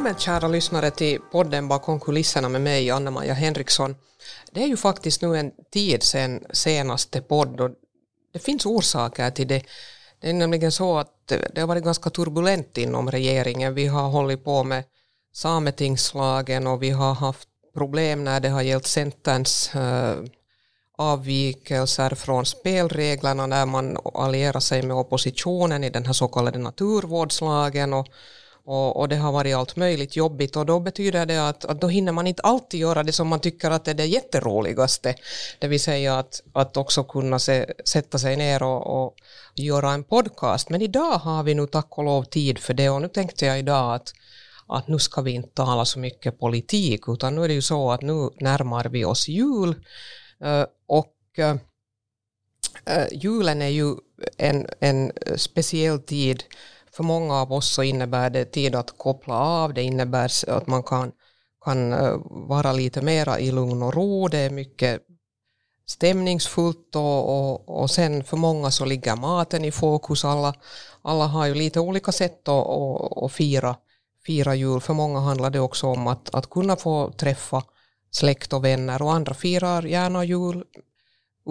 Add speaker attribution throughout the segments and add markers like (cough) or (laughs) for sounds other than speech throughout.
Speaker 1: Välkommen kära lyssnare till podden bakom kulisserna med mig, Anna-Maja Henriksson. Det är ju faktiskt nu en tid sedan senaste podd och det finns orsaker till det. Det är nämligen så att det har varit ganska turbulent inom regeringen. Vi har hållit på med sametingslagen och vi har haft problem när det har gällt Centerns äh, avvikelser från spelreglerna när man allierar sig med oppositionen i den här så kallade naturvårdslagen och och, och, det har varit allt möjligt jobbigt och då betyder det att, att då hinner man inte alltid göra det som man tycker att är det jätteroligaste. Det vill säga att, att också kunna se, sätta sig ner och, och göra en podcast. Men idag har vi nu tack och lov tid för det och nu tänkte jag idag att att nu ska vi inte tala så mycket politik utan nu är det ju så att nu närmar vi oss jul eh, och eh, eh, julen är ju en, en speciell tid för många av oss så innebär det tid att koppla av, det innebär att man kan, kan eh, vara lite mera i lugn och ro, det är mycket stämningsfullt och, och, och sen för många så ligger maten i fokus. Alla, alla har ju lite olika sätt att, att, att fira, fira jul. För många handlar det också om att, att kunna få träffa släkt och vänner och andra firar gärna jul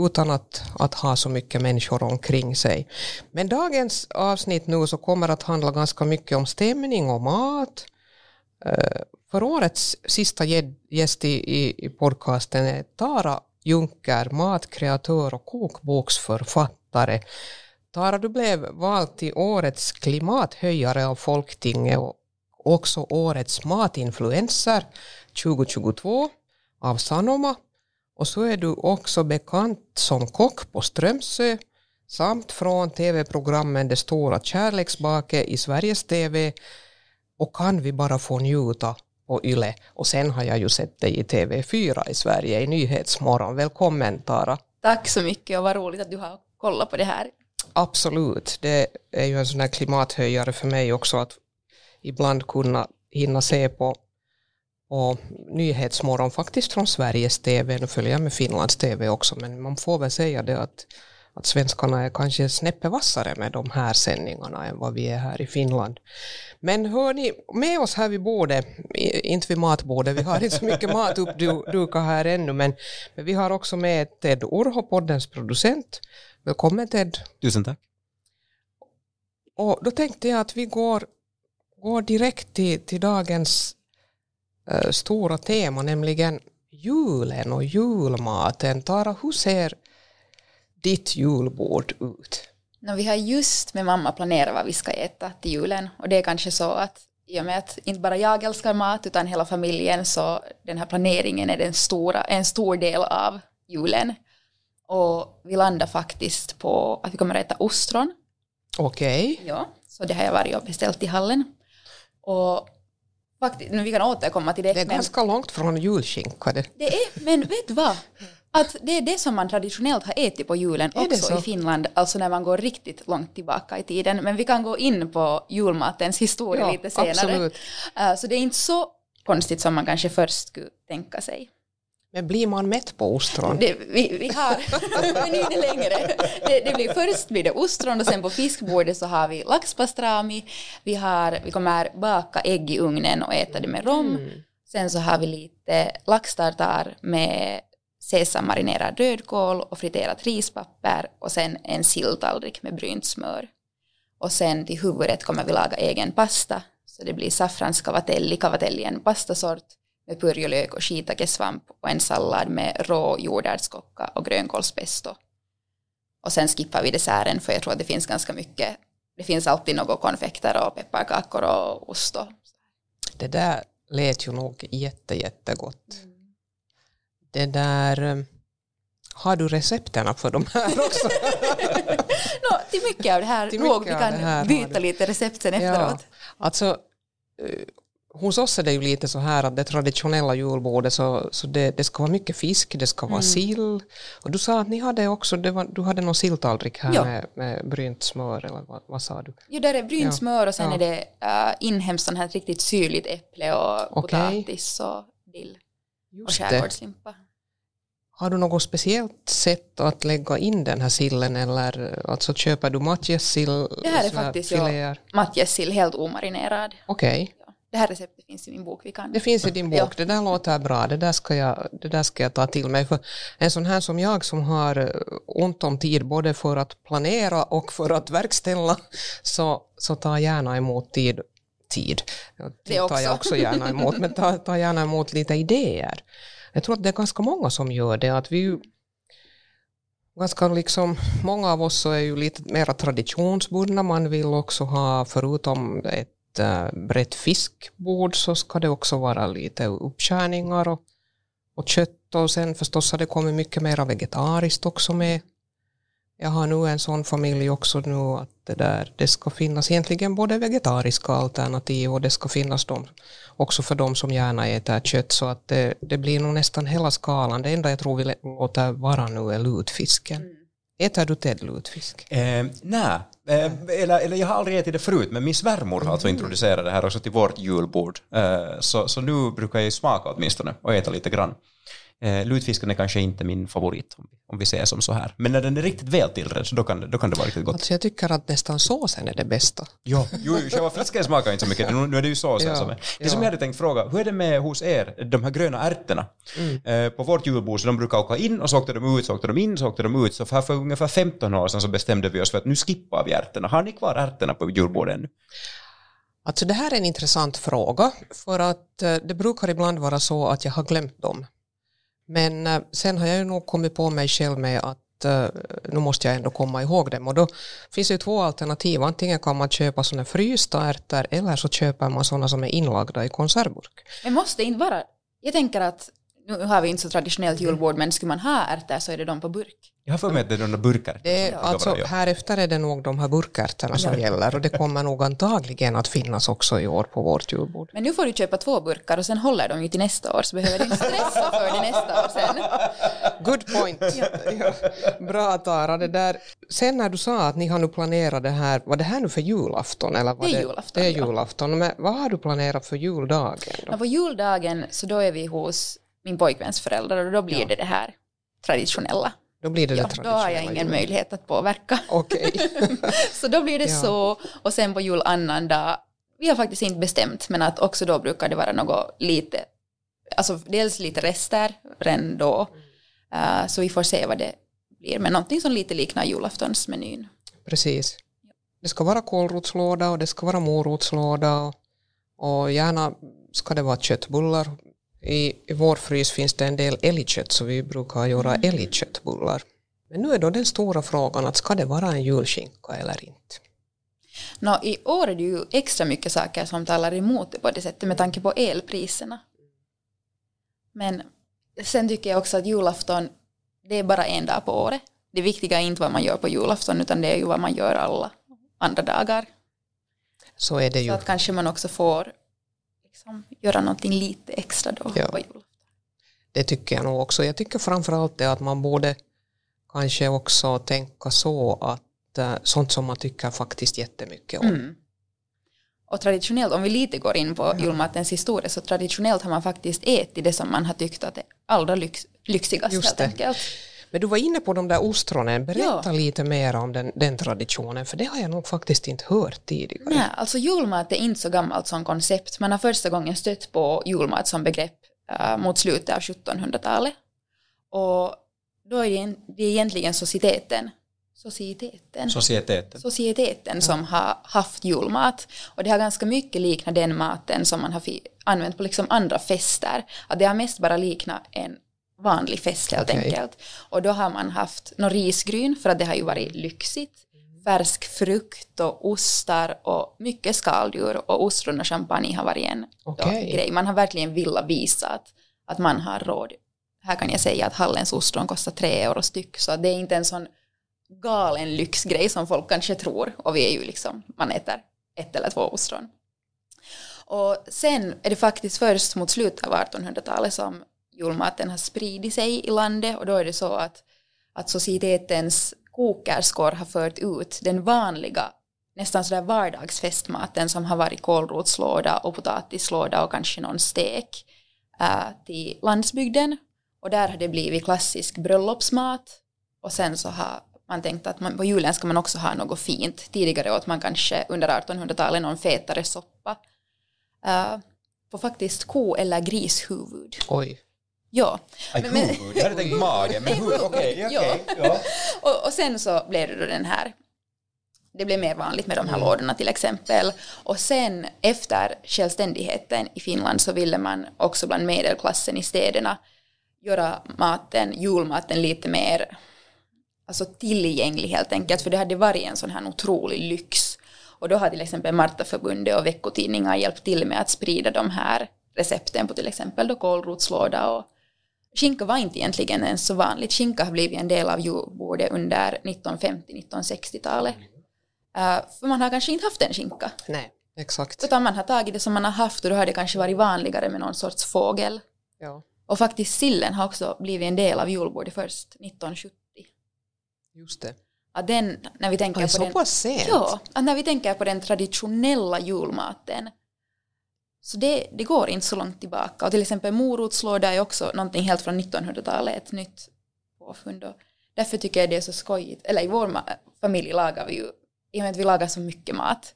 Speaker 1: utan att, att ha så mycket människor omkring sig. Men dagens avsnitt nu så kommer att handla ganska mycket om stämning och mat. Eh, för årets sista gäst i, i podcasten är Tara Junker, matkreatör och kokboksförfattare. Tara, du blev vald till årets klimathöjare av Folktinget och också årets matinfluencer 2022 av Sanoma och så är du också bekant som kock på Strömsö samt från tv-programmen Det stora kärleksbaket i Sveriges TV och Kan vi bara få njuta på YLE. Och sen har jag ju sett dig i TV4 i Sverige i Nyhetsmorgon. Välkommen Tara.
Speaker 2: Tack så mycket och vad roligt att du har kollat på det här.
Speaker 1: Absolut, det är ju en sån här klimathöjare för mig också att ibland kunna hinna se på och Nyhetsmorgon faktiskt från Sveriges TV, nu följer jag med Finlands TV också, men man får väl säga det att, att svenskarna är kanske snäppet vassare med de här sändningarna än vad vi är här i Finland. Men hör ni, med oss här vid bordet, inte vid matbordet, vi har inte så mycket mat uppdukat här ännu, men, men vi har också med Ted Urho, poddens producent. Välkommen Ted.
Speaker 3: Tusen tack.
Speaker 1: Och då tänkte jag att vi går, går direkt till, till dagens stora tema, nämligen julen och julmaten. Tara, hur ser ditt julbord ut?
Speaker 2: No, vi har just med mamma planerat vad vi ska äta till julen och det är kanske så att i och med att inte bara jag älskar mat utan hela familjen så den här planeringen är den stora, en stor del av julen. Och vi landar faktiskt på att vi kommer att äta ostron.
Speaker 1: Okej.
Speaker 2: Okay. Ja, så det har jag varit och beställt i hallen. Och Faktiskt, vi kan återkomma till det.
Speaker 1: Det är men, ganska långt från julskinka.
Speaker 2: Det. det är, men vet du vad? Att det är det som man traditionellt har ätit på julen är också i Finland, alltså när man går riktigt långt tillbaka i tiden. Men vi kan gå in på julmatens historia ja, lite senare. Absolut. Uh, så det är inte så konstigt som man kanske först skulle tänka sig.
Speaker 1: Men blir man mätt på ostron?
Speaker 2: Det, vi, vi har menyn längre. Det, det, blir först blir det ostron och sen på fiskbordet så har vi laxpastrami. Vi, har, vi kommer baka ägg i ugnen och äta det med rom. Mm. Sen så har vi lite laxtartar med sesammarinerad rödkål och friterat rispapper och sen en silltallrik med brynt smör. Och sen till huvudrätt kommer vi laga egen pasta. Så det blir saffranskavatelli, kavatelli en pastasort med purjolök och shiitakesvamp och en sallad med rå jordärtskocka och grönkålspesto. Och sen skippar vi desserten för jag tror att det finns ganska mycket. Det finns alltid något konfekter och pepparkakor och ost. Och
Speaker 1: det där lät ju nog jätte, jättegott. Mm. Det där, eh, har du recepterna för de här (laughs) också? (laughs)
Speaker 2: no, till mycket av det här, nog, vi kan byta lite recept sen efteråt. Ja,
Speaker 1: alltså, eh, hos oss är det ju lite så här att det traditionella julbordet så, så det, det ska vara mycket fisk, det ska vara mm. sill. Och du sa att ni hade också, var, du hade någon silltallrik här ja. med, med brynt smör eller vad, vad sa du?
Speaker 2: Jo, där är brynt ja. smör och sen ja. är det uh, inhemskt sån här riktigt syrligt äpple och okay. potatis och dill och skärgårdslimpa.
Speaker 1: Har du något speciellt sätt att lägga in den här sillen eller alltså köper du matjessill?
Speaker 2: Det här är faktiskt matjessill helt omarinerad.
Speaker 1: Okej. Okay.
Speaker 2: Det här receptet finns i min bok. Vi kan.
Speaker 1: Det finns i din bok, ja. det där låter bra, det där, ska jag, det där ska jag ta till mig. För en sån här som jag som har eh, ont om tid både för att planera och för att verkställa, så, så ta gärna emot tid. tid. Det tar jag också gärna emot, men ta, ta gärna emot lite idéer. Jag tror att det är ganska många som gör det, att vi ganska liksom, många av oss så är ju lite mer traditionsbundna, man vill också ha förutom ett brett fiskbord så ska det också vara lite uppskärningar och, och kött och sen förstås har det kommit mycket mer vegetariskt också med. Jag har nu en sån familj också nu att det där, det ska finnas egentligen både vegetariska alternativ och det ska finnas de, också för de som gärna äter kött så att det, det blir nog nästan hela skalan. Det enda jag tror vi låter vara nu är lutfisken. Mm. Äter du Ted lutfisk?
Speaker 3: Eh, nej, eller, eller jag har aldrig ätit det förut men min svärmor har alltså mm. introducerat det här också till vårt julbord. Eh, så, så nu brukar jag smaka åtminstone och äta lite grann. Eh, lutfisken är kanske inte min favorit om, vi säger som så här. Men när den är riktigt väl tillredd så då kan, då kan det vara riktigt gott.
Speaker 1: Alltså jag tycker att nästan såsen är det bästa.
Speaker 3: Ja, jo, själva fisken smakar inte så mycket, nu, nu är det ju såsen ja, som är. Det ja. som jag hade tänkt fråga, hur är det med hos er, de här gröna ärtorna? Mm. Eh, på vårt julbord så de brukar åka in och så åkte de ut, så åkte de in, så åkte de ut. Så för, för ungefär 15 år sedan så bestämde vi oss för att nu skippar vi ärtorna. Har ni kvar ärtorna på julbordet ännu?
Speaker 1: Alltså det här är en intressant fråga för att eh, det brukar ibland vara så att jag har glömt dem. Men eh, sen har jag ju nog kommit på mig själv med att eh, nu måste jag ändå komma ihåg dem och då finns det ju två alternativ. Antingen kan man köpa sådana frysta ärtor eller så köper man sådana som är inlagda i konservburk.
Speaker 2: Men måste inte vara, jag tänker att nu har vi inte så traditionellt julbord men skulle man ha ärtor så är det de på burk.
Speaker 3: Jag har för mig att det är de där.
Speaker 1: Det är, alltså, här efter är det nog de här burkärtorna som ja. gäller och det kommer nog antagligen att finnas också i år på vårt julbord.
Speaker 2: Men nu får du köpa två burkar och sen håller de ju till nästa år så behöver du inte stressa för det nästa år sen. (laughs)
Speaker 1: Good point. Ja. Bra Tara, det där. Sen när du sa att ni har nu planerat det här, var det här nu för julafton? Eller var
Speaker 2: det är julafton.
Speaker 1: Det är julafton, men vad har du planerat för juldagen? Då?
Speaker 2: Ja, på juldagen så då är vi hos min pojkväns föräldrar och då blir ja. det det här traditionella.
Speaker 1: Då blir det
Speaker 2: ja,
Speaker 1: det traditionella.
Speaker 2: Då har jag ingen möjlighet att påverka.
Speaker 1: Okay. (laughs)
Speaker 2: så då blir det ja. så och sen på julannandag, vi har faktiskt inte bestämt men att också då brukar det vara något lite, alltså dels lite rester redan då, uh, så vi får se vad det blir, men någonting som lite liknar julaftonsmenyn.
Speaker 1: Precis. Det ska vara kålrotslåda och det ska vara morotslåda och, och gärna ska det vara köttbullar i, I vår frys finns det en del älgkött så vi brukar göra mm. älgköttbullar. Men nu är då den stora frågan att ska det vara en julskinka eller inte?
Speaker 2: Nå, I år är det ju extra mycket saker som talar emot det på det sättet med tanke på elpriserna. Men sen tycker jag också att julafton, det är bara en dag på året. Det viktiga är inte vad man gör på julafton utan det är ju vad man gör alla andra dagar.
Speaker 1: Så är det ju.
Speaker 2: Så att kanske man också får liksom göra någonting lite extra då ja. på julafton.
Speaker 1: Det tycker jag nog också. Jag tycker framförallt det att man borde kanske också tänka så att äh, sånt som man tycker faktiskt jättemycket om. Mm.
Speaker 2: Och traditionellt, om vi lite går in på ja. julmatens historia, så traditionellt har man faktiskt ätit det som man har tyckt att är allra lyx, lyxigast Just helt enkelt.
Speaker 1: Men du var inne på de där ostronen, berätta ja. lite mer om den, den, traditionen, för det har jag nog faktiskt inte hört tidigare.
Speaker 2: Nej, alltså julmat är inte så gammalt som koncept. Man har första gången stött på julmat som begrepp uh, mot slutet av 1700-talet. Och då är det egentligen societeten Societeten.
Speaker 3: Societeten.
Speaker 2: Societeten ja. som har haft julmat. Och det har ganska mycket liknat den maten som man har använt på liksom andra fester. Att det har mest bara liknat en vanlig fest helt okay. enkelt. Och då har man haft någon risgryn för att det har ju varit lyxigt. Färsk frukt och ostar och mycket skaldjur och ostron och champagne har varit en okay. grej. Man har verkligen velat visa att, att man har råd. Här kan jag säga att Hallens ostron kostar tre euro styck så det är inte en sån galen lyxgrej som folk kanske tror och vi är ju liksom, man äter ett eller två ostron. Och sen är det faktiskt först mot slutet av 1800-talet som julmaten har spridit sig i landet och då är det så att, att societetens kokerskor har fört ut den vanliga nästan sådär vardagsfestmaten som har varit kålrotslåda och potatislåda och kanske någon stek äh, till landsbygden och där har det blivit klassisk bröllopsmat och sen så har man tänkt att man, på julen ska man också ha något fint. Tidigare åt man kanske under 1800-talet någon fetare soppa uh, på faktiskt ko eller grishuvud.
Speaker 1: Oj.
Speaker 2: Ja. Men- men-
Speaker 3: huvud. Jag hade tänkt mage, men huvud, (laughs) okej. okej,
Speaker 2: Ja.
Speaker 3: ja.
Speaker 2: Och, och sen så blev det då den här, det blev mer vanligt med de här lådorna till exempel. Och sen efter självständigheten i Finland så ville man också bland medelklassen i städerna göra maten, julmaten lite mer alltså tillgänglig helt enkelt, för det hade varit en sån här otrolig lyx. Och då har till exempel Martaförbundet och veckotidningar hjälpt till med att sprida de här recepten på till exempel då kålrotslåda och Skinka var inte egentligen ens så vanligt. Skinka har blivit en del av julbordet under 1950-1960-talet. Uh, för man har kanske inte haft en skinka.
Speaker 1: Nej, exakt.
Speaker 2: Utan man har tagit det som man har haft och då har det kanske varit vanligare med någon sorts fågel.
Speaker 1: Ja,
Speaker 2: Och faktiskt sillen har också blivit en del av julbordet först 1970.
Speaker 1: just det.
Speaker 2: Att den, när vi tänker på
Speaker 1: så
Speaker 2: den,
Speaker 1: pass sent.
Speaker 2: ja, att när vi tänker på den traditionella julmaten så det, det går inte så långt tillbaka. Och till exempel morotslåda är också någonting helt från 1900-talet, ett nytt påfund. Och därför tycker jag det är så skojigt. Eller i vår familj lagar vi ju, i och med att vi lagar så mycket mat,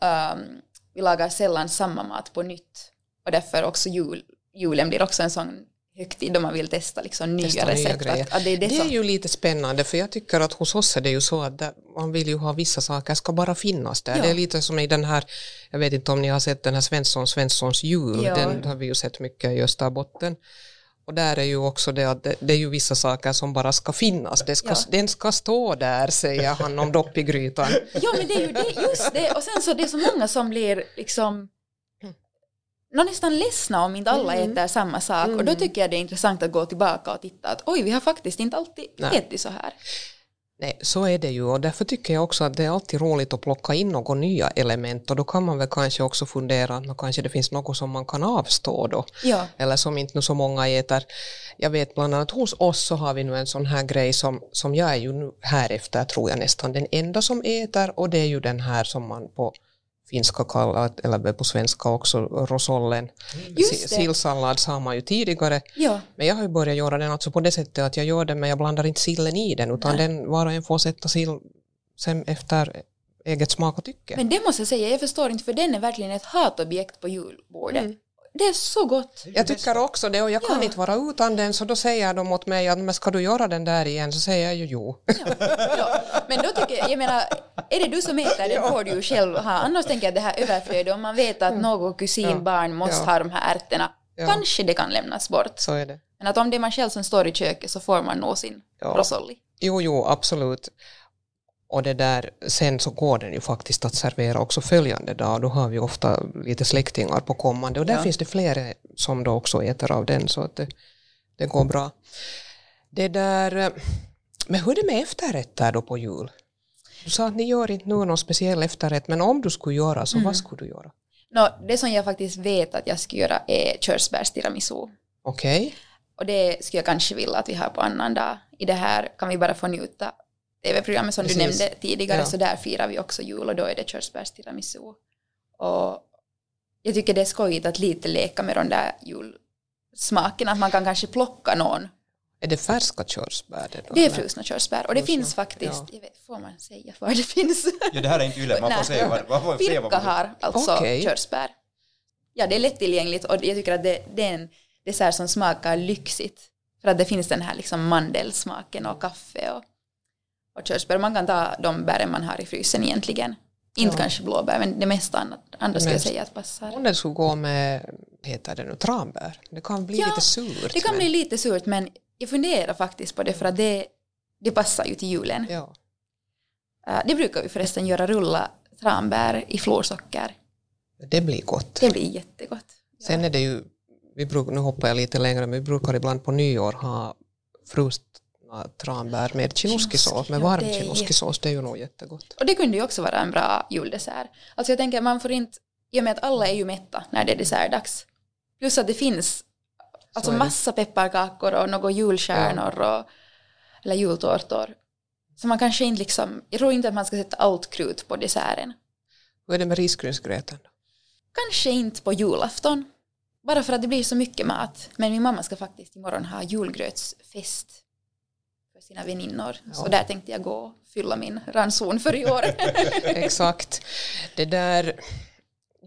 Speaker 2: um, vi lagar sällan samma mat på nytt. Och därför också jul, julen blir också en sån högtid då man vill testa liksom nya
Speaker 1: Testa nya
Speaker 2: recept.
Speaker 1: grejer.
Speaker 2: att, att det är det,
Speaker 1: Det är ju lite spännande för jag tycker att hos oss är det ju så att man vill ju ha vissa saker ska bara finnas där.
Speaker 2: Ja.
Speaker 1: Det är lite som i den här, jag vet inte om ni har sett den här Svensson Svenssons jul,
Speaker 2: Ja.
Speaker 1: den har vi ju sett mycket i Österbotten. Och där är ju också det att det, det är ju vissa saker som bara ska finnas. Det ska,
Speaker 2: Ja.
Speaker 1: Den ska stå där, säger han om dopp i grytan.
Speaker 2: Ja men det är ju det, just det. Och sen så det är så många som blir liksom nå, nästan ledsna om inte alla
Speaker 1: Mm.
Speaker 2: äter samma sak. Och då tycker jag det är intressant att gå tillbaka och titta att oj, vi har faktiskt inte alltid
Speaker 1: Nej.
Speaker 2: ätit så här.
Speaker 1: Nej, så är det ju och därför tycker jag också att det är alltid roligt att plocka in några nya element och då kan man väl kanske också fundera att kanske det finns något som man kan avstå då.
Speaker 2: Ja,
Speaker 1: eller som inte så många äter. Jag vet bland annat hos oss så har vi nu en sån här grej som, som jag är ju nu här efter tror jag nästan den enda som äter och det är ju den här som man på finska kallar, eller på svenska också, rosollen.
Speaker 2: Det.
Speaker 1: Sillsallad sa man ju tidigare,
Speaker 2: ja,
Speaker 1: men jag har ju börjat göra den alltså på det sättet att jag gör den men jag blandar inte sillen i den utan den var och en får sätta sill sen efter eget smak och tycke.
Speaker 2: men det måste jag säga, jag förstår inte för den är verkligen ett hatobjekt på julbordet.
Speaker 1: Mm.
Speaker 2: Det är så gott.
Speaker 1: Jag tycker också det och jag kan
Speaker 2: Ja.
Speaker 1: inte vara utan den så då säger de åt mig att men ska du göra den där igen så säger jag ju jo.
Speaker 2: Ja, men då tycker jag, jag menar, är det du som äter den får du ju själv ha. Annars tänker jag att det här överflödet, om man vet att något kusinbarn måste
Speaker 1: Mm.
Speaker 2: Ha de här ärtorna, kanske det kan lämnas bort.
Speaker 1: Så är det.
Speaker 2: Men att om det är man själv som står i köket så får man nog sin
Speaker 1: Ja.
Speaker 2: rosolli.
Speaker 1: Jo, jo, absolut. Och det där, sen så går den ju faktiskt att servera också följande dag. Då har vi ofta lite släktingar på kommande och där
Speaker 2: Ja.
Speaker 1: finns det flera som då också äter av den så att det, det går bra. Det där, men hur är det med efterrätter då på jul? Du sa att ni gör inte nu någon speciell efterrätt men om du skulle göra så
Speaker 2: Mm.
Speaker 1: vad skulle du göra?
Speaker 2: Nå, det som jag faktiskt vet att jag ska göra är körsbärstiramisu.
Speaker 1: Okej,
Speaker 2: Och det skulle jag kanske vilja att vi har på annan dag. I det här kan vi bara få njuta tv-programmet som
Speaker 1: Precis.
Speaker 2: du nämnde tidigare,
Speaker 1: Ja.
Speaker 2: så där firar vi också jul och då är det körsbärstiramisu. Och jag tycker det är skojigt att lite leka med de där julsmakerna, att man kan kanske plocka någon.
Speaker 1: Är det färska körsbär? Det, då,
Speaker 2: Det är frusna körsbär och det
Speaker 1: Frusna,
Speaker 2: finns faktiskt,
Speaker 1: ja.
Speaker 2: jag vet, får man säga var det finns?
Speaker 3: Ja, det här är inte yle, man får
Speaker 2: Nej.
Speaker 3: säga vad, man får vad
Speaker 2: Pirka
Speaker 3: man
Speaker 2: har alltså
Speaker 1: Okej.
Speaker 2: körsbär. Ja, det är lättillgängligt och jag tycker att det, det är en dessert som smakar lyxigt. För att det finns den här liksom mandelsmaken och kaffe och, och körsbär. Man kan ta de bären man har i frysen egentligen. Inte
Speaker 1: Ja.
Speaker 2: kanske blåbär, men det mesta annat, andra skulle jag säga att passar.
Speaker 1: Om den skulle gå med, heter det nu, tranbär? Det kan bli
Speaker 2: Ja,
Speaker 1: lite surt.
Speaker 2: Det kan
Speaker 1: men-
Speaker 2: bli lite surt, men jag funderar faktiskt på det för att det, det passar ju till julen.
Speaker 1: Ja.
Speaker 2: Uh, det brukar vi förresten göra, rulla tranbär i florsocker.
Speaker 1: Det blir gott.
Speaker 2: Det blir jättegott.
Speaker 1: Sen är det ju, vi bruk, nu hoppar jag lite längre, men vi brukar ibland på nyår ha frustna tranbär med chinoskisås, med
Speaker 2: Ja,
Speaker 1: varm
Speaker 2: är
Speaker 1: chinoskisås, det är ju nog jättegott.
Speaker 2: Och det kunde ju också vara en bra juldessert. Alltså jag tänker man får inte, i och med att alla är ju mätta när det är dessertdags. Plus att det finns alltså massa pepparkakor och några julstjärnor och, eller jultårtor. Så man kanske inte liksom, jag tror inte att man ska sätta allt krut på desserten.
Speaker 1: Hur är det med risgrynsgröten?
Speaker 2: Kanske inte på julafton. Bara för att det blir så mycket mat. Men min mamma ska faktiskt imorgon ha julgrötsfest för sina väninnor. Så
Speaker 1: Ja.
Speaker 2: där tänkte jag gå och fylla min ranson för i år. (laughs)
Speaker 1: Exakt. Det där,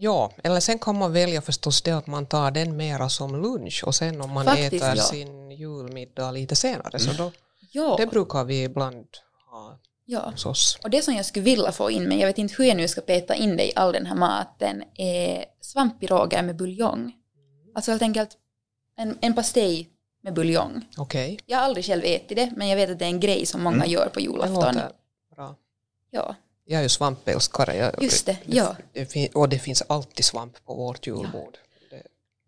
Speaker 1: Ja, eller sen kan man välja förstås det att man tar den mera som lunch och sen om man
Speaker 2: Faktiskt,
Speaker 1: äter
Speaker 2: ja.
Speaker 1: sin julmiddag lite senare så då,
Speaker 2: Ja,
Speaker 1: det brukar vi ibland ha
Speaker 2: ja.
Speaker 1: hos oss.
Speaker 2: Och det som jag skulle vilja få in, men jag vet inte hur jag nu ska peta in det i all den här maten, är svamppiroger med buljong. Alltså helt enkelt en, en pastej med buljong.
Speaker 1: Okej,
Speaker 2: Jag har aldrig själv ätit det, men jag vet att det är en grej som många gör på
Speaker 1: det
Speaker 2: julafton.
Speaker 1: låter bra.
Speaker 2: Ja,
Speaker 1: Jag är ju svampälskare. Jag,
Speaker 2: just det. Ja.
Speaker 1: det och det finns alltid svamp på vårt julbord. Det,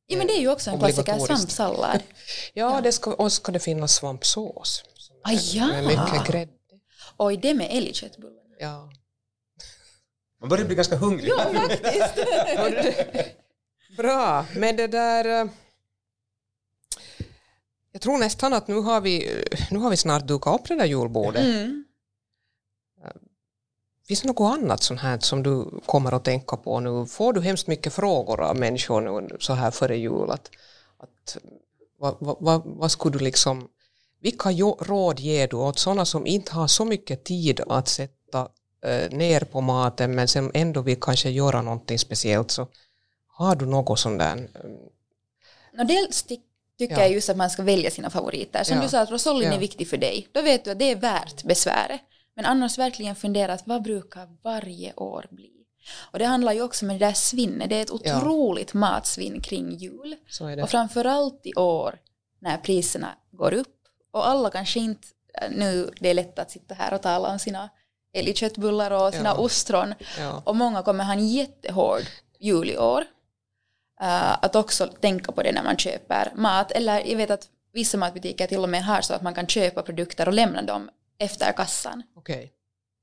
Speaker 2: ja, men det är ju också en klassiker, svampsallad. (laughs)
Speaker 1: ja, Det ska, och ska det finnas svampsås.
Speaker 2: Ah, ja.
Speaker 1: Med mycket grädde.
Speaker 2: Oj, det med älgköttbullar.
Speaker 1: Ja.
Speaker 3: Man börjar bli ganska hungrig. (laughs)
Speaker 1: Bra, men det där... eh, Jag tror nästan att nu har vi, nu har vi snart dukat upp det där julbordet.
Speaker 2: Mm.
Speaker 1: Finns det något annat sånt här som du kommer att tänka på nu? Får du hemskt mycket frågor av människor nu så här före jul? Att, att, vad, vad, vad, skulle du liksom... Vilka råd ger du åt sådana som inte har så mycket tid att sätta eh, ner på maten men som ändå vill kanske göra någonting speciellt? Så har du något sånt där? eh,
Speaker 2: Och dels ty- tycker
Speaker 1: Ja.
Speaker 2: jag just att man ska välja sina favoriter. Som
Speaker 1: Ja.
Speaker 2: du sa att rosollin
Speaker 1: Ja.
Speaker 2: är viktig för dig. Då vet du att det är värt besväret. Men annars verkligen fundera att vad brukar varje år bli? Och det handlar ju också om det där svinnet. Det är ett
Speaker 1: Ja.
Speaker 2: otroligt matsvinn kring jul. Och framförallt i år när priserna går upp. Och alla kanske inte, äh, nu det är lätt att sitta här och tala om sina älgköttbullar och sina
Speaker 1: Ja.
Speaker 2: ostron.
Speaker 1: Ja.
Speaker 2: Och många kommer ha en jättehård jul i år. Uh, att också tänka på det när man köper mat. Eller jag vet att vissa matbutiker till och med har så att man kan köpa produkter och lämna dem efter kassan.
Speaker 1: Okej.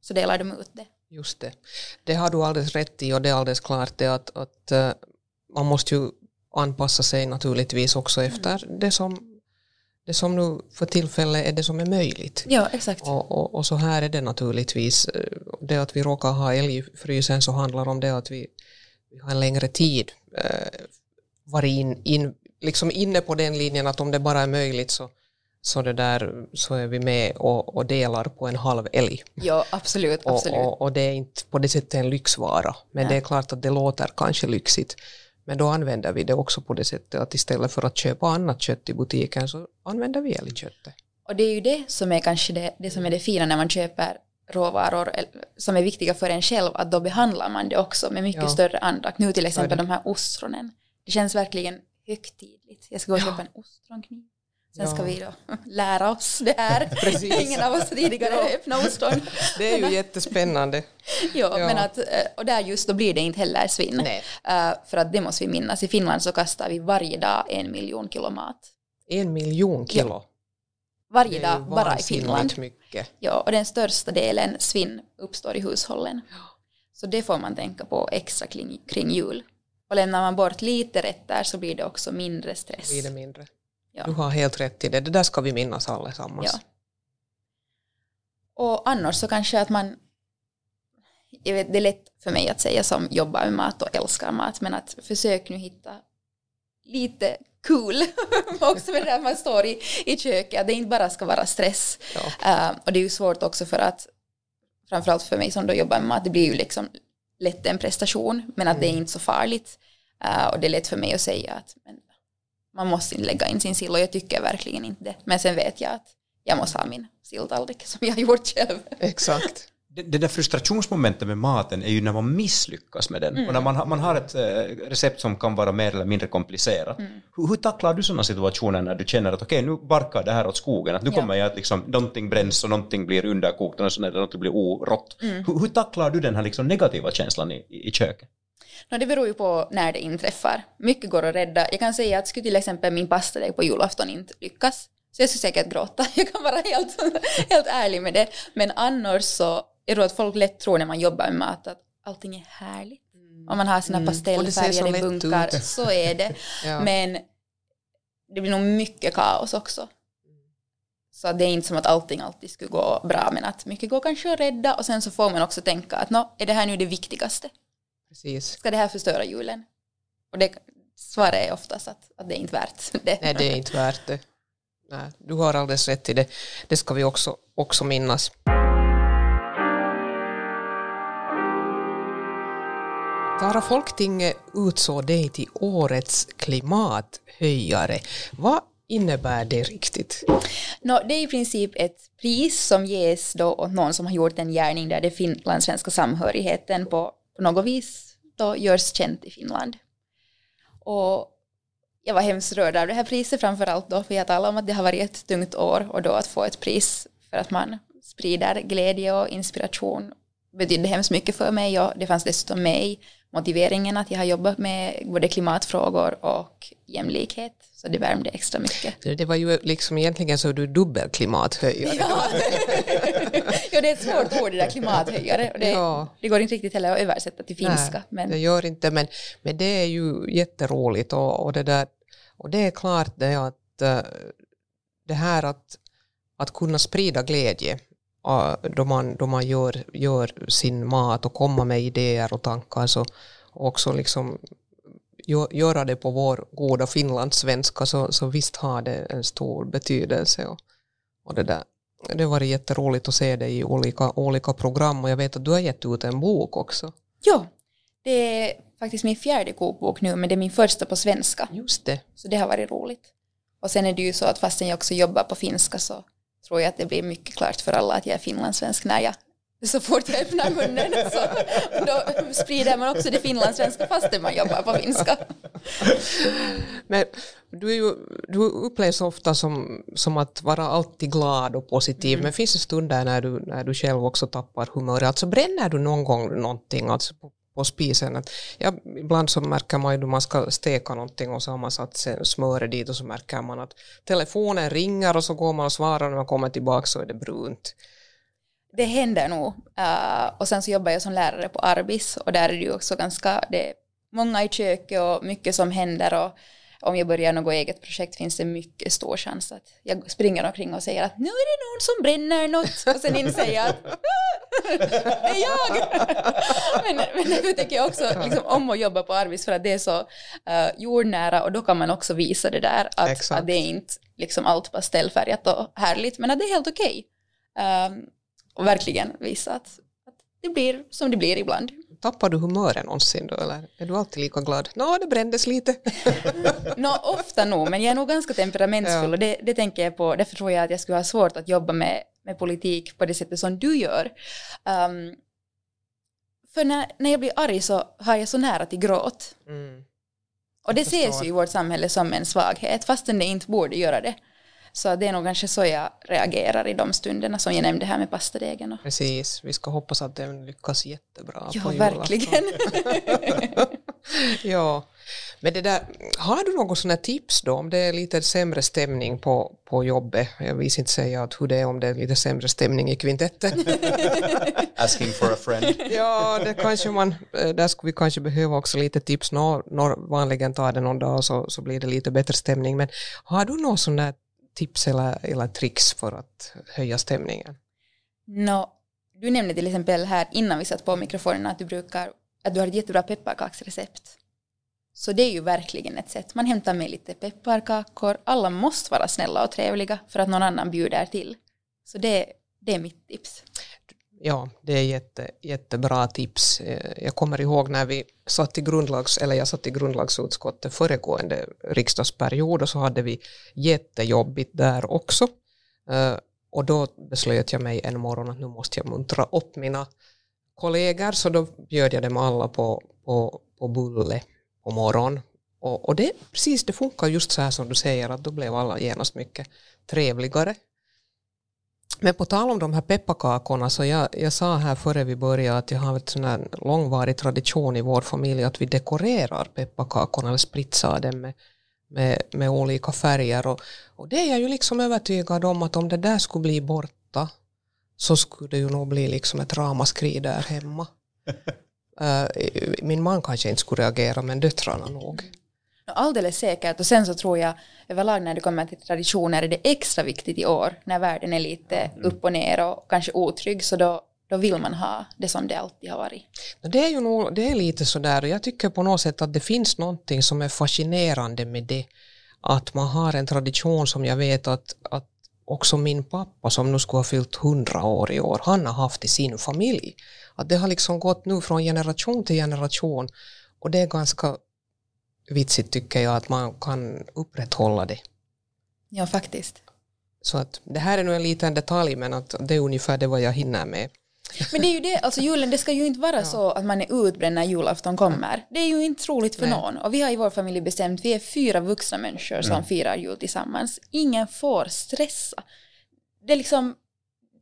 Speaker 2: Så delar de ut det.
Speaker 1: Just det. Det har du alldeles rätt i och det är alldeles klart det att, att eh, man måste ju anpassa sig naturligtvis också efter det som, det som nu för tillfället är det som är möjligt.
Speaker 2: Ja, exakt.
Speaker 1: Och, och, och så här är det naturligtvis. Eh, Det att vi råkar ha älg i frysen så handlar om det att vi, vi har en längre tid eh, varit in, in, liksom inne på den linjen att om det bara är möjligt så, så, det där, så är vi med och, och delar på en halv älg.
Speaker 2: Ja, absolut,
Speaker 1: Och,
Speaker 2: absolut.
Speaker 1: och, och det är inte på det sättet en lyxvara. Men
Speaker 2: Nej.
Speaker 1: det är klart att det låter kanske lyxigt. Men då använder vi det också på det sättet att istället för att köpa annat kött i butiken så använder vi älgköttet.
Speaker 2: Och det är ju det som är kanske det, det som är det fina när man köper råvaror som är viktiga för en själv, att då behandlar man det också med mycket
Speaker 1: Ja.
Speaker 2: större andakt. Nu till exempel de här ostronen. Det känns verkligen högtidligt. Jag ska gå och köpa en ostronkniv. Sen
Speaker 1: Ja.
Speaker 2: ska vi då lära oss det här. (laughs) Ingen av oss tidigare öppnat ostron.
Speaker 1: Det är ju jättespännande. (laughs)
Speaker 2: ja,
Speaker 1: Ja.
Speaker 2: Men att, eh, och där just då blir det inte heller svinn. Eh, för att det måste vi minnas. I Finland så kastar vi varje dag en miljon kilo mat.
Speaker 1: En miljon kilo.
Speaker 2: Varje
Speaker 1: Det är
Speaker 2: dag bara i Finland.
Speaker 1: mycket.
Speaker 2: Ja, och den största delen svinn uppstår i hushållen. Så det får man tänka på extra kring, kring jul. Och lämnar man bort lite rätter så blir det också mindre stress.
Speaker 1: Blir det mindre.
Speaker 2: Ja.
Speaker 1: Du har helt rätt i det. Det där ska vi minnas allesammans.
Speaker 2: Ja. Och annars så kanske att man, jag vet, det är lätt för mig att säga som jobbar med mat och älskar mat, men att försök nu hitta lite cool (laughs) också med det där man står i, i köket, att det inte bara ska vara stress.
Speaker 1: Ja.
Speaker 2: Eh, och det är ju svårt också för att, framförallt för mig som då jobbar med mat, det blir ju liksom lätt en prestation, men att det är inte så farligt. Eh, och det är lätt för mig att säga att men, man måste lägga in sin sill och jag tycker verkligen inte det. Men sen vet jag att jag måste ha min silltallrik som jag har gjort själv.
Speaker 1: Exakt. (laughs)
Speaker 3: Det, det där frustrationsmomentet med maten är ju när man misslyckas med den. Och när man, har- man har ett eh, recept som kan vara mer eller mindre komplicerat. Hur, hur tacklar du sådana situationer när du känner att okej, nu barkar det här åt skogen, att nu
Speaker 2: Ja.
Speaker 3: kommer jag att liksom, någonting bränns och någonting blir underkokt och någonting blir orått. Hur, hur tacklar du den här liksom negativa känslan i, i, i köket?
Speaker 2: No, det beror ju på när det inträffar. Mycket går att rädda. Jag kan säga att skulle till exempel min pastadeg på julafton inte lyckas, så jag skulle säkert gråta. (laughs) Jag kan vara helt, helt ärlig med det. Men annars så, jag tror att folk lätt tror när man jobbar med mat att allting är härligt. Om man har sina
Speaker 1: Mm. Det
Speaker 2: pastellfärgade bunkar,
Speaker 1: ut.
Speaker 2: så är det. (laughs)
Speaker 1: Ja.
Speaker 2: Men det blir nog mycket kaos också. Så det är inte som att allting alltid skulle gå bra, men att mycket går kanske att rädda och sen så får man också tänka att nå, är det här nu det viktigaste?
Speaker 1: Precis.
Speaker 2: Ska det här förstöra julen? Och det, svaret är oftast att, att det är inte värt (laughs) det.
Speaker 1: Nej, det är inte värt det. Nej, du har alldeles rätt i det. Det ska vi också, också minnas. Tara Folktinget utsåg dig till årets klimathöjare. Vad innebär det riktigt?
Speaker 2: No, det är i princip ett pris som ges då åt någon som har gjort en gärning där det finlandssvenska samhörigheten på, på något vis då görs känt i Finland. Och jag var hemskt rörd av det här priset framför allt då, för jag talade om att det har varit ett tungt år och då att få ett pris för att man sprider glädje och inspiration betydde hemskt mycket för mig och det fanns dessutom med i motiveringen att jag har jobbat med både klimatfrågor och jämlikhet. Så det värmde extra mycket.
Speaker 1: Det var ju liksom egentligen så du dubbel klimathöjare.
Speaker 2: Ja. (laughs) ja, det är ett svårt ord det där klimathöjare. Det, ja. det går inte riktigt heller att översätta till finska. Nej,
Speaker 1: men... Det gör inte, men, men det är ju jätteroligt och, och, det, där, och det är klart det att eh, det här att, att kunna sprida glädje då man, då man gör, gör sin mat och komma med idéer och tankar så också liksom göra det på vår goda finlandssvenska så, så visst har det en stor betydelse. Och, och det, där. det har varit jätteroligt att se det i olika, olika program och jag vet att du har gett ut en bok också.
Speaker 2: Ja, det är faktiskt min fjärde kokbok nu men det är min första på svenska.
Speaker 1: Just det.
Speaker 2: Så det har varit roligt. Och sen är det ju så att fastän jag också jobbar på finska så tror jag att det blir mycket klart för alla att jag är finlandssvensk när jag så fort jag öppnar munnen så då sprider man också det finlandssvenska fastän man jobbar på finska.
Speaker 1: Men du, ju, du upplevs ofta som, som att vara alltid glad och positiv, mm. men finns det stunder när du, när du själv också tappar humöret? Alltså bränner du någon gång någonting alltså på, på spisen? Att, jag, ibland så märker man ju när man ska steka någonting och så har man satt smöret dit och så märker man att telefonen ringer och så går man och svarar och när man kommer tillbaka så är det brunt
Speaker 2: det händer nog. Uh, och sen så jobbar jag som lärare på Arbis och där är det ju också ganska, det är många i köket och mycket som händer och om jag börjar något eget projekt finns det mycket stor chans att jag springer omkring och säger att nu är det någon som bränner något och sen inser jag att (laughs) det är jag. (laughs) men, men därför tycker jag också liksom, om att jobba på Arbis för att det är så uh, jordnära och då kan man också visa det där att, att det är inte liksom allt pastellfärgat och härligt men att det är helt okej. Okay. Um, och verkligen visa att, att det blir som det blir ibland.
Speaker 1: Tappar du humöret någonsin då eller är du alltid lika glad? Nå, det brändes lite. (laughs)
Speaker 2: Nå, ofta nog, men jag är nog ganska temperamentsfull ja. och det, det tänker jag på, därför tror jag att jag skulle ha svårt att jobba med, med politik på det sättet som du gör. Um, för när, när jag blir arg så har jag så nära till gråt. Mm. Och det ses ju i vårt samhälle som en svaghet, fastän det inte borde göra det. Så det är nog kanske så jag reagerar i de stunderna som jag nämnde här med pastadegen.
Speaker 1: Precis, vi ska hoppas att den lyckas jättebra
Speaker 2: ja, på verkligen. (laughs)
Speaker 1: ja, men det där, har du något sådana tips då om det är lite sämre stämning på, på jobbet? Jag vill inte säga att hur det är om det är lite sämre stämning i kvintetten. (laughs)
Speaker 3: Asking for a friend. (laughs)
Speaker 1: ja, det kanske man, eh, där skulle vi kanske behöva också lite tips. Nå, nå, vanligen tar det någon dag så, så blir det lite bättre stämning. Men har du något sånt där tips eller, eller tricks för att höja stämningen?
Speaker 2: No, du nämnde till exempel här innan vi satt på mikrofonerna att du brukar att du har ett jättebra pepparkaksrecept. Så det är ju verkligen ett sätt. Man hämtar med lite pepparkakor. Alla måste vara snälla och trevliga för att någon annan bjuder till. Så det, det är mitt tips.
Speaker 1: Ja, det är jätte, jättebra tips. Eh, jag kommer ihåg när vi satt i grundlags, eller jag satt i grundlagsutskottet föregående riksdagsperiod och så hade vi jättejobbigt där också. Eh, och då beslöt jag mig en morgon att nu måste jag muntra upp mina kollegor så då bjöd jag dem alla på, på, på bulle på morgonen. Och, och det, precis, det funkar just så här som du säger att då blev alla genast mycket trevligare men på tal om de här pepparkakorna, så jag, jag sa här före vi började att jag har en långvarig tradition i vår familj att vi dekorerar pepparkakorna eller spritsar dem med, med, med olika färger. Och, och det är jag ju liksom övertygad om att om det där skulle bli borta så skulle det ju nog bli liksom ett ramaskri där hemma. (laughs) uh, min man kanske inte skulle reagera men döttrarna nog.
Speaker 2: Alldeles säkert. Och sen så tror jag överlag när det kommer till traditioner är det extra viktigt i år när världen är lite mm. upp och ner och kanske otrygg så då, då vill man ha det som det alltid har varit.
Speaker 1: Det är ju nog, det är lite sådär jag tycker på något sätt att det finns någonting som är fascinerande med det att man har en tradition som jag vet att, att också min pappa som nu skulle ha fyllt 100 år i år, han har haft i sin familj. Att det har liksom gått nu från generation till generation och det är ganska vitsigt tycker jag att man kan upprätthålla det.
Speaker 2: Ja, faktiskt.
Speaker 1: Så att det här är nog en liten detalj men att det är ungefär det vad jag hinner med.
Speaker 2: Men det är ju det, alltså julen, det ska ju inte vara ja. så att man är utbränd när julafton kommer. Det är ju inte roligt för Nej. någon. Och vi har i vår familj bestämt, vi är fyra vuxna människor som mm. firar jul tillsammans. Ingen får stressa. Det är liksom,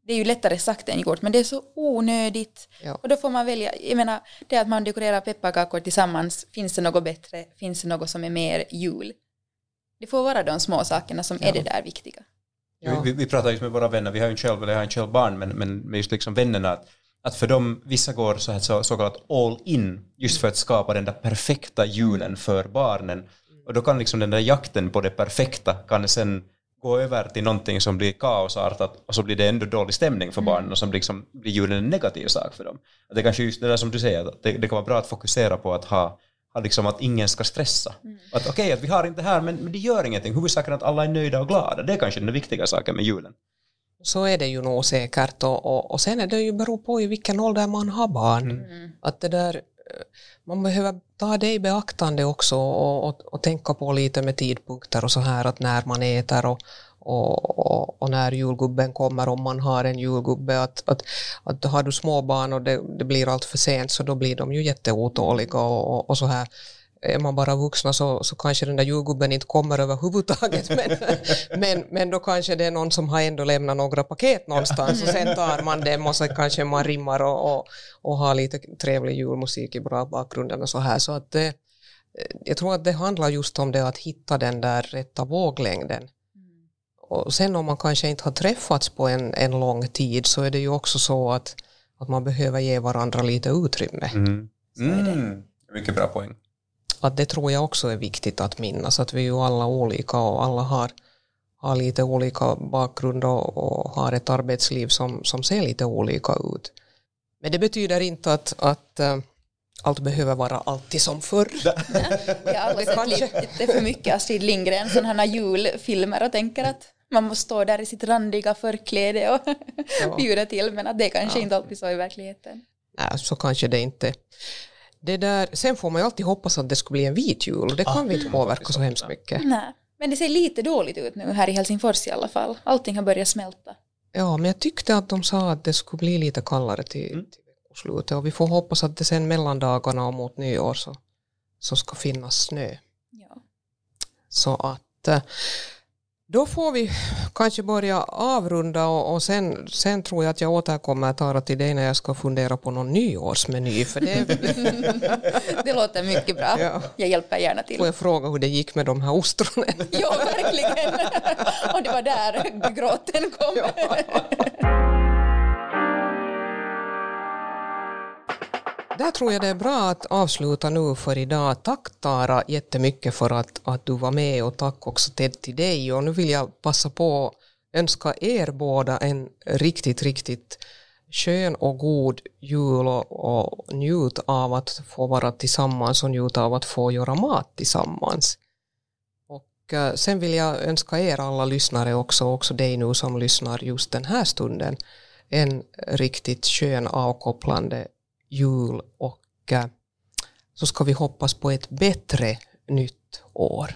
Speaker 2: det är ju lättare sagt än gjort, men det är så onödigt. Ja. Och då får man välja, jag menar, det att man dekorerar pepparkakor tillsammans, finns det något bättre, finns det något som är mer jul? Det får vara de små sakerna som ja. är det där viktiga.
Speaker 3: Ja. Vi, vi pratar just med våra vänner, vi har ju själv, eller jag har inte själv barn, men, men just liksom vännerna, att, att för dem, vissa går så, här, så, så kallat all in, just för att skapa den där perfekta julen för barnen. Och då kan liksom den där jakten på det perfekta kan sen gå över till någonting som blir kaosartat och så blir det ändå dålig stämning för barnen och som liksom blir julen en negativ sak för dem. Att det kanske just det där som du säger, att det, det kan vara bra att fokusera på att ha liksom att ingen ska stressa. Mm. Att okej, okay, att vi har inte här, men, men det gör ingenting. Huvudsaken är att alla är nöjda och glada. Det är kanske den viktiga saken med julen.
Speaker 1: Så är det ju nog säkert och, och, och sen är det ju beror på i vilken ålder man har barn. Mm. Att det där, man behöver ta det i beaktande också och, och, och, tänka på lite med tidpunkter och så här att när man äter och, och, och, och, när julgubben kommer, om man har en julgubbe, att, att, att har du småbarn och det, det blir allt för sent så då blir de ju jätteotåliga och, och, och så här. Är man bara vuxna så, så kanske den där julgubben inte kommer överhuvudtaget (laughs) men, men, men då kanske det är någon som har ändå lämnat några paket någonstans och sen tar man dem och så kanske man rimmar och, och, och har lite trevlig julmusik i bra bakgrunden och så här så att det, jag tror att det handlar just om det att hitta den där rätta våglängden och sen om man kanske inte har träffats på en, en lång tid så är det ju också så att, att man behöver ge varandra lite utrymme.
Speaker 3: Mm. Mm. Mycket bra poäng.
Speaker 1: Att det tror jag också är viktigt att minnas, att vi är ju alla olika och alla har, har lite olika bakgrund och, och har ett arbetsliv som, som ser lite olika ut. Men det betyder inte att, att uh, allt behöver vara alltid som förr. (laughs)
Speaker 2: Jag har aldrig (laughs) sett lite för mycket Astrid Lindgren, sådana här julfilmer och tänker att man måste stå där i sitt randiga förkläde och ja. (laughs) bjuda till men att det är kanske ja. inte alltid så i verkligheten.
Speaker 1: Nej, så kanske det inte. Det där, sen får man ju alltid hoppas att det skulle bli en vit jul och det kan ah, vi inte påverka så hemskt mycket.
Speaker 2: Nej, men det ser lite dåligt ut nu här i Helsingfors i alla fall. Allting har börjat smälta.
Speaker 1: Ja, men jag tyckte att de sa att det skulle bli lite kallare till, mm. till veckoslutet och vi får hoppas att det sen mellan dagarna och mot nyår så, så ska finnas snö. Ja. Så att eh, då får vi kanske börja avrunda och, och sen, sen tror jag att jag återkommer Tara till dig när jag ska fundera på någon nyårsmeny. För det, (laughs)
Speaker 2: det låter mycket bra. Ja. Jag hjälper gärna till.
Speaker 1: Får jag fråga hur det gick med de här ostronen? (laughs)
Speaker 2: ja, verkligen. Och det var där gråten kom. Ja. (laughs)
Speaker 1: Där tror jag det är bra att avsluta nu för idag. Tack Tara jättemycket för att, att du var med och tack också Ted till dig. Och nu vill jag passa på att önska er båda en riktigt, riktigt skön och god jul och, och njut av att få vara tillsammans och njut av att få göra mat tillsammans. Och eh, sen vill jag önska er alla lyssnare också, också dig nu som lyssnar just den här stunden, en riktigt skön avkopplande jul och eh, så ska vi hoppas på ett bättre nytt år.